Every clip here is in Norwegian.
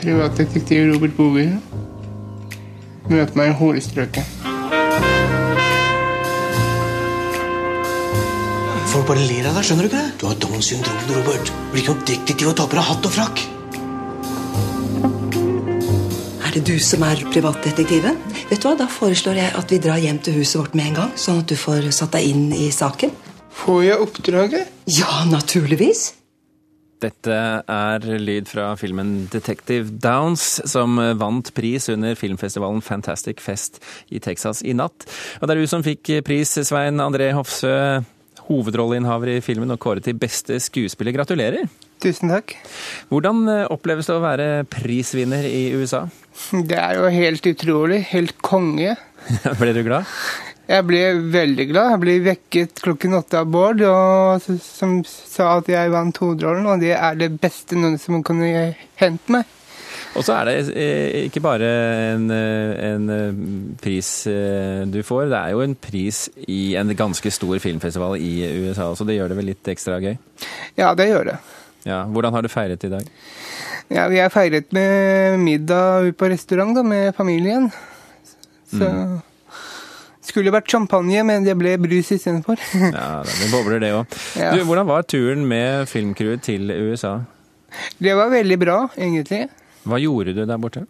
privatdetektiv Robert Boger. Møte meg i hårstrøket. Folk bare ler av deg, skjønner du ikke det? Du har Downs syndrom, Robert. Blir ikke noen detektiv og tar på deg hatt og frakk. Er det du som er privatdetektiven? Vet du hva, Da foreslår jeg at vi drar hjem til huset vårt med en gang, sånn at du får satt deg inn i saken. Får jeg oppdraget? Ja, naturligvis. Dette er lyd fra filmen Detective Downs, som vant pris under filmfestivalen Fantastic Fest i Texas i natt. Og det er du som fikk pris, Svein André Hofsø, hovedrolleinnehaver i filmen og kåret til beste skuespiller. Gratulerer! Tusen takk. Hvordan oppleves det å være prisvinner i USA? Det er jo helt utrolig. Helt konge. Ble du glad? Jeg ble veldig glad. Jeg ble vekket klokken åtte av Bård, og, som sa at jeg vant hovedrollen, og det er det beste noen som kunne hendt meg. Og så er det ikke bare en, en, pris du får, det er jo en pris i en ganske stor filmfestival i USA, så det gjør det vel litt ekstra gøy? Ja, det gjør det. Ja, Hvordan har du feiret i dag? Ja, Vi har feiret med middag på restaurant da, med familien. Så mm. Skulle vært champagne, men det ble brus istedenfor. ja, det bobler det òg. Ja. Hvordan var turen med filmcrewet til USA? Det var veldig bra, egentlig. Hva gjorde du der borte?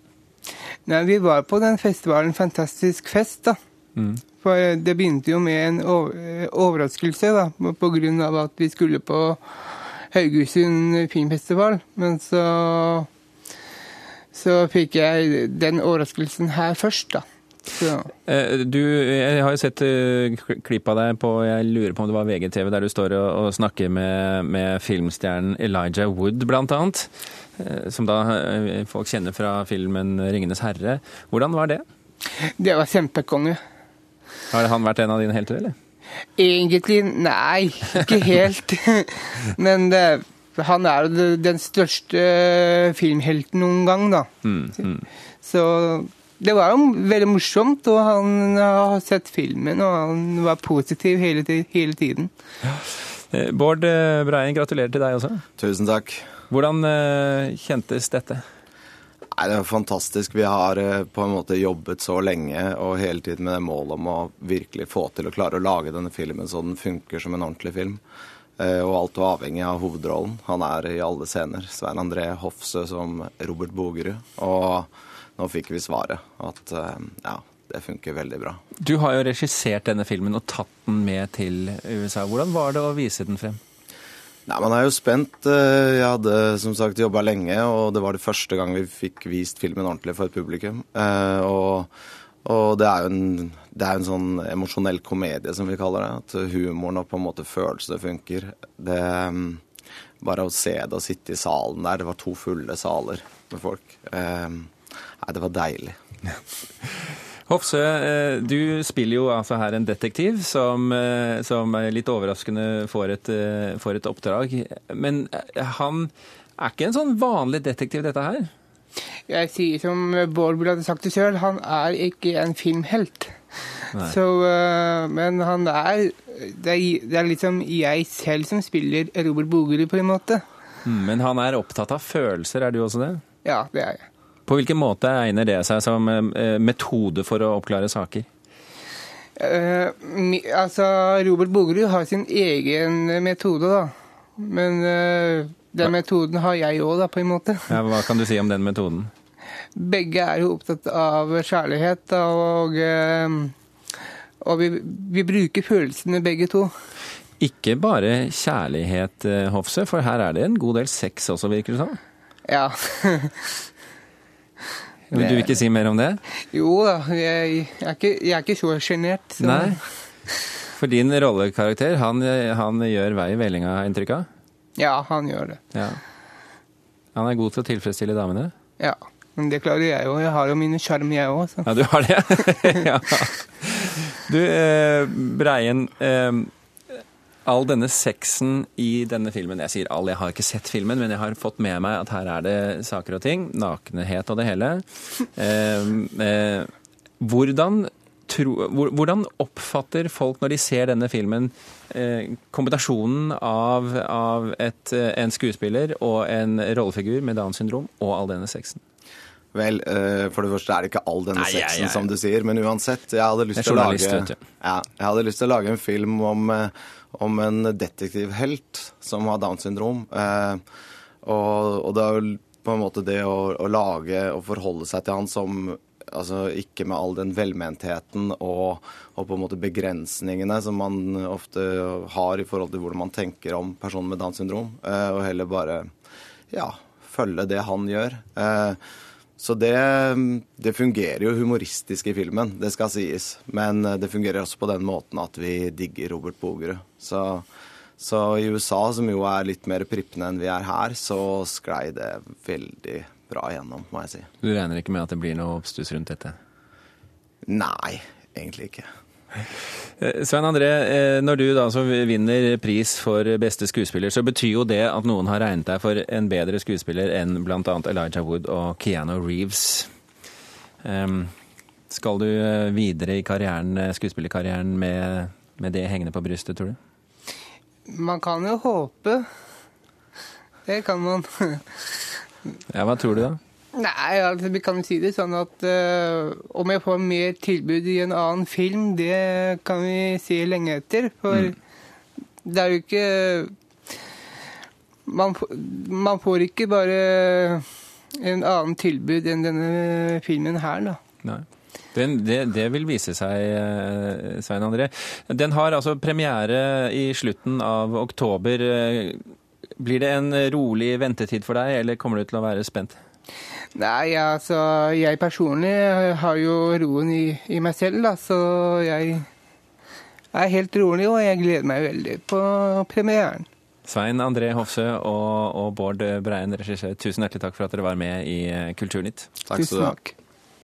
Nei, Vi var på den festivalen Fantastisk fest. da. Mm. For det begynte jo med en overraskelse, da, på grunn av at vi skulle på Haugesund filmfestival. Men så så fikk jeg den overraskelsen her først, da. Så. Eh, du, jeg har jo sett eh, klipp av deg på jeg lurer på om det var VGTV, der du står og, og snakker med, med, filmstjernen Elijah Wood, blant annet. Eh, som da folk kjenner fra filmen 'Ringenes herre'. Hvordan var det? Det var kjempekonge. Har han vært en av dine helter, eller? Egentlig nei, ikke helt. Men det, han er den største filmhelten noen gang, da. Mm, mm. Så det var jo veldig morsomt, og han har sett filmen, og han var positiv hele, hele tiden. Ja. Eh, Bård eh, Breien, gratulerer til deg også. Tusen takk. Hvordan uh, kjentes dette? Nei, Det er fantastisk. Vi har eh, på en måte jobbet så lenge og hele tiden med det målet om å virkelig få til å klare å lage denne filmen så den funker som en ordentlig film. Eh, og alt var avhengig av hovedrollen. Han er i alle scener. Svein André Hofsø som Robert Bogerud. Og nå fikk vi svaret. At eh, ja, det funker veldig bra. Du har jo regissert denne filmen og tatt den med til USA. Hvordan var det å vise den frem? Nei, Man er jo spent. Eh, jeg hadde som sagt jobba lenge, og det var det første gang vi fikk vist filmen ordentlig for et publikum. Eh, og, og det er jo en, det er en sånn emosjonell komedie, som vi kaller det. At humoren og på en måte følelsene funker. Det, bare å se det og sitte i salen der, det var to fulle saler med folk. Nei, det var deilig. Hofsø, eh, du spiller jo altså her en detektiv som, eh, som litt overraskende får et, eh, får et, oppdrag. Men han er ikke en sånn vanlig detektiv, dette her? Jeg sier som Bård hadde sagt det sjøl, han er ikke en filmhelt. Så, men han er det, er det er liksom jeg selv som spiller Robert Bogerud, på en måte. Mm, men han er opptatt av følelser, er du også det? Ja, det er jeg. På hvilken måte egner det seg som eh, metode for å oppklare saker? Uh, altså, Robert Bogerud har sin egen metode, da. Men uh, den metoden har jeg òg, da, på en måte. Ja, hva kan du si om den metoden? Begge er jo opptatt av kjærlighet, da, og, uh, og vi, vi, bruker følelsene begge to. Ikke bare kjærlighet, Hofse, for her er det en god del sex også, virker det som? Sånn. Ja. Vil du ikke si mer om det? Jo da, jeg, jeg, er, ikke, jeg er ikke så sjenert. Nei. For din rollekarakter, han, han gjør vei i vellinga, inntrykk av? Ja, han gjør det. Ja. Han er god til å tilfredsstille damene? Ja, men det klarer jeg jo. Jeg har jo mine sjarm, jeg òg. Ja, du har det? ja. Du, eh, Breien. Eh, all denne sexen i denne filmen Jeg sier all, jeg har ikke sett filmen, men jeg har fått med meg at her er det saker og ting. Nakenhet og det hele. Eh, eh, hvordan, tro, hvordan, oppfatter folk når de ser denne filmen, eh, kombinasjonen av, av et, en skuespiller og en rollefigur med Downs syndrom og all denne sexen? Vel, eh, for det første er det ikke all denne Nei, sexen, ja. som du sier, men uansett, jeg hadde lyst til å lage ja, Jeg hadde lyst til å lage en film om, eh, om en detektivhelt som har Downs syndrom. Eh, og, og det er jo på en måte det å, å lage og forholde seg til han som altså ikke med all den velmentheten og, og på en måte begrensningene som man ofte har i forhold til hvordan man tenker om personer med Downs syndrom, eh, og heller bare ja, følge det han gjør. Så det, det fungerer jo humoristisk i filmen, det skal sies. Men eh, det fungerer også på den måten at vi digger Robert Bogerud. Så, så i USA, som jo er litt mer prippende enn vi er her, så sklei det veldig bra igjennom, må jeg si. Du regner ikke med at det blir noe oppstuss rundt dette? Nei, egentlig ikke. Eh, Svein André, eh, når du da så vinner pris for beste skuespiller, så betyr jo det at noen har regnet deg for en bedre skuespiller enn bl.a. Elijah Wood og Keanu Reeves. Um, skal du eh, videre i karrieren, skuespillerkarrieren med, med det hengende på brystet, tror du? Man kan jo håpe. Det kan man. Ja, Hva tror du, da? Nei, altså, vi kan si det sånn at uh, om jeg får mer tilbud i en annen film, det kan vi se lenge etter. For det er jo ikke man, man får ikke bare en annen tilbud enn denne filmen her, da. Nei. Den, det, det vil vise seg, eh, Svein André. Den har altså premiere i slutten av oktober. Eh, Blir det en rolig ventetid for deg, eller kommer du til å være spent? Nei, altså, jeg personlig har jo roen i, i meg selv, da, så jeg er helt rolig, og jeg gleder meg veldig på premieren. Svein André Hofsø og, og Bård Breien, regissør, tusen hjertelig takk for at dere var med i Kulturnytt. Takk skal du ha.